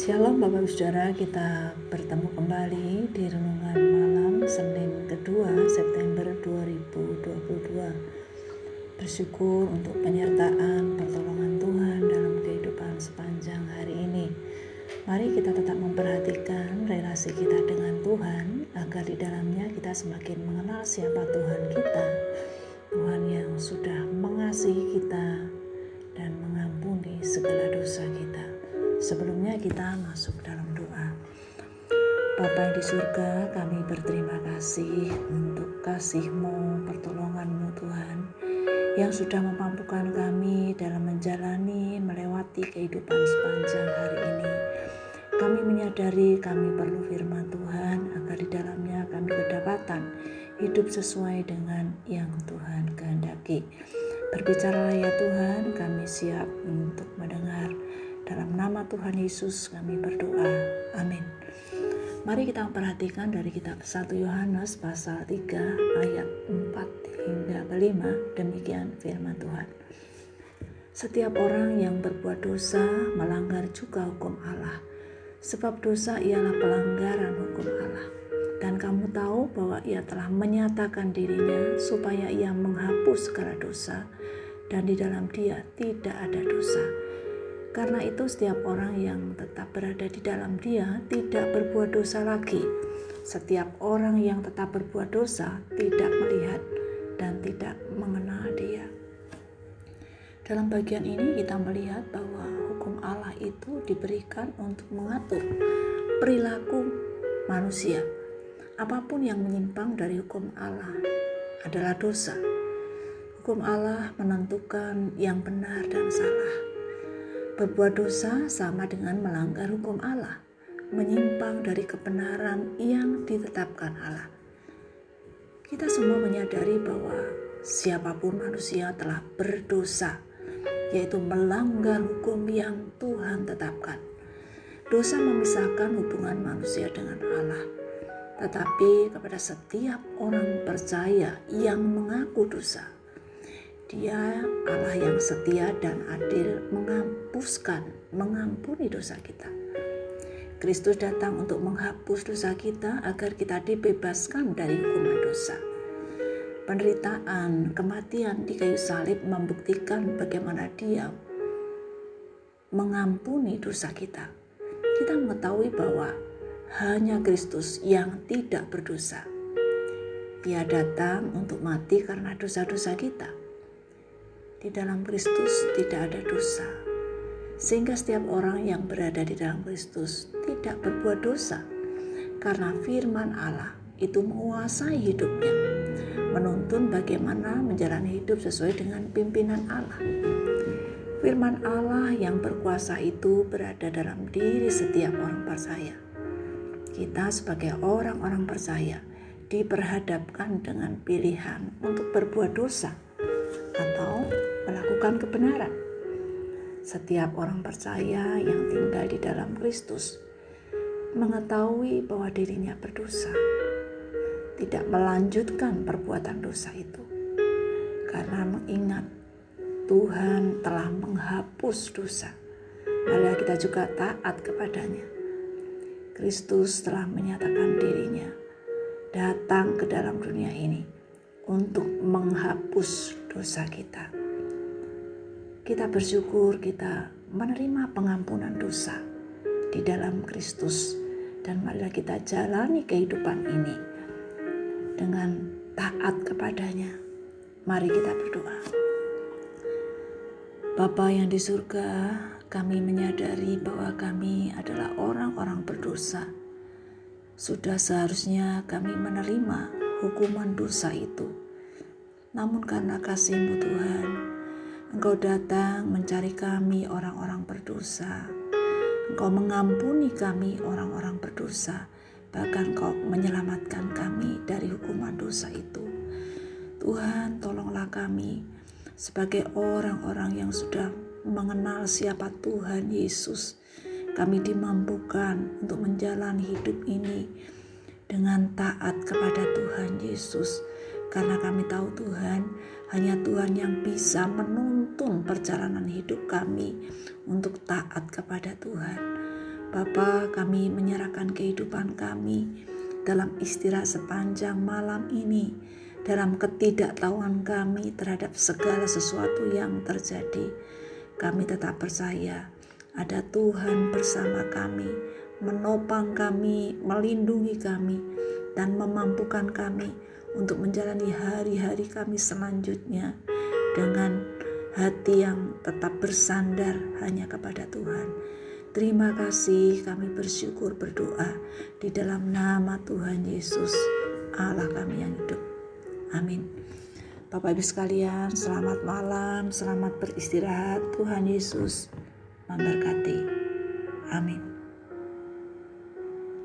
Shalom Bapak Saudara, kita bertemu kembali di renungan malam Senin kedua September 2022. Bersyukur untuk penyertaan pertolongan Tuhan dalam kehidupan sepanjang hari ini. Mari kita tetap memperhatikan relasi kita dengan Tuhan agar di dalamnya kita semakin mengenal siapa Tuhan kita. Tuhan yang sudah mengasihi kita dan mengampuni segala dosa kita. Sebelumnya kita masuk dalam doa. Bapa yang di surga, kami berterima kasih untuk kasih-Mu, pertolongan-Mu Tuhan, yang sudah memampukan kami dalam menjalani, melewati kehidupan sepanjang hari ini. Kami menyadari kami perlu firman Tuhan agar di dalamnya kami kedapatan hidup sesuai dengan yang Tuhan kehendaki. Berbicaralah ya Tuhan, kami siap untuk mendengar dalam nama Tuhan Yesus kami berdoa. Amin. Mari kita perhatikan dari kitab 1 Yohanes pasal 3 ayat 4 hingga 5 demikian firman Tuhan. Setiap orang yang berbuat dosa melanggar juga hukum Allah. Sebab dosa ialah pelanggaran hukum Allah. Dan kamu tahu bahwa ia telah menyatakan dirinya supaya ia menghapus segala dosa dan di dalam dia tidak ada dosa karena itu setiap orang yang tetap berada di dalam dia tidak berbuat dosa lagi. Setiap orang yang tetap berbuat dosa tidak melihat dan tidak mengenal dia. Dalam bagian ini kita melihat bahwa hukum Allah itu diberikan untuk mengatur perilaku manusia. Apa pun yang menyimpang dari hukum Allah adalah dosa. Hukum Allah menentukan yang benar dan salah Berbuat dosa sama dengan melanggar hukum Allah, menyimpang dari kebenaran yang ditetapkan Allah. Kita semua menyadari bahwa siapa pun manusia telah berdosa, yaitu melanggar hukum yang Tuhan tetapkan. Dosa memisahkan hubungan manusia dengan Allah, tetapi kepada setiap orang percaya yang mengaku dosa, dia Allah yang setia dan adil menghapuskan, mengampuni dosa kita. Kristus datang untuk menghapus dosa kita agar kita dibebaskan dari hukuman dosa. Penderitaan, kematian di kayu salib membuktikan bagaimana dia mengampuni dosa kita. Kita mengetahui bahwa hanya Kristus yang tidak berdosa. Dia datang untuk mati karena dosa-dosa kita di dalam Kristus tidak ada dosa. Sehingga setiap orang yang berada di dalam Kristus tidak berbuat dosa. Karena firman Allah itu menguasai hidupnya. Menuntun bagaimana menjalani hidup sesuai dengan pimpinan Allah. Firman Allah yang berkuasa itu berada dalam diri setiap orang percaya. Kita sebagai orang-orang percaya diperhadapkan dengan pilihan untuk berbuat dosa atau melakukan kebenaran. Setiap orang percaya yang tinggal di dalam Kristus mengetahui bahwa dirinya berdosa, tidak melanjutkan perbuatan dosa itu, karena mengingat Tuhan telah menghapus dosa. Malah kita juga taat kepadanya. Kristus telah menyatakan dirinya datang ke dalam dunia ini untuk menghapus dosa kita. Kita bersyukur kita menerima pengampunan dosa di dalam Kristus dan marilah kita jalani kehidupan ini dengan taat kepadanya. Mari kita berdoa. Bapa yang di surga, kami menyadari bahwa kami adalah orang-orang berdosa. Sudah seharusnya kami menerima hukuman dosa itu. Namun karena kasih-Mu Tuhan, Engkau datang mencari kami orang-orang berdosa. Engkau mengampuni kami orang-orang berdosa. Bahkan Engkau menyelamatkan kami dari hukuman dosa itu. Tuhan tolonglah kami sebagai orang-orang yang sudah mengenal siapa Tuhan Yesus. Kami dimampukan untuk menjalani hidup ini dengan taat kepada Tuhan Yesus. Karena kami tahu Tuhan, hanya Tuhan yang bisa menuntun perjalanan hidup kami untuk taat kepada Tuhan. Bapa, kami menyerahkan kehidupan kami dalam istirahat sepanjang malam ini, dalam ketidaktahuan kami terhadap segala sesuatu yang terjadi. Kami tetap percaya ada Tuhan bersama kami, menopang kami, melindungi kami, dan memampukan kami untuk menjalani hari-hari kami selanjutnya dengan hati yang tetap bersandar hanya kepada Tuhan. Terima kasih kami bersyukur berdoa di dalam nama Tuhan Yesus Allah kami yang hidup. Amin. Bapak Ibu sekalian, selamat malam, selamat beristirahat. Tuhan Yesus memberkati. Amin.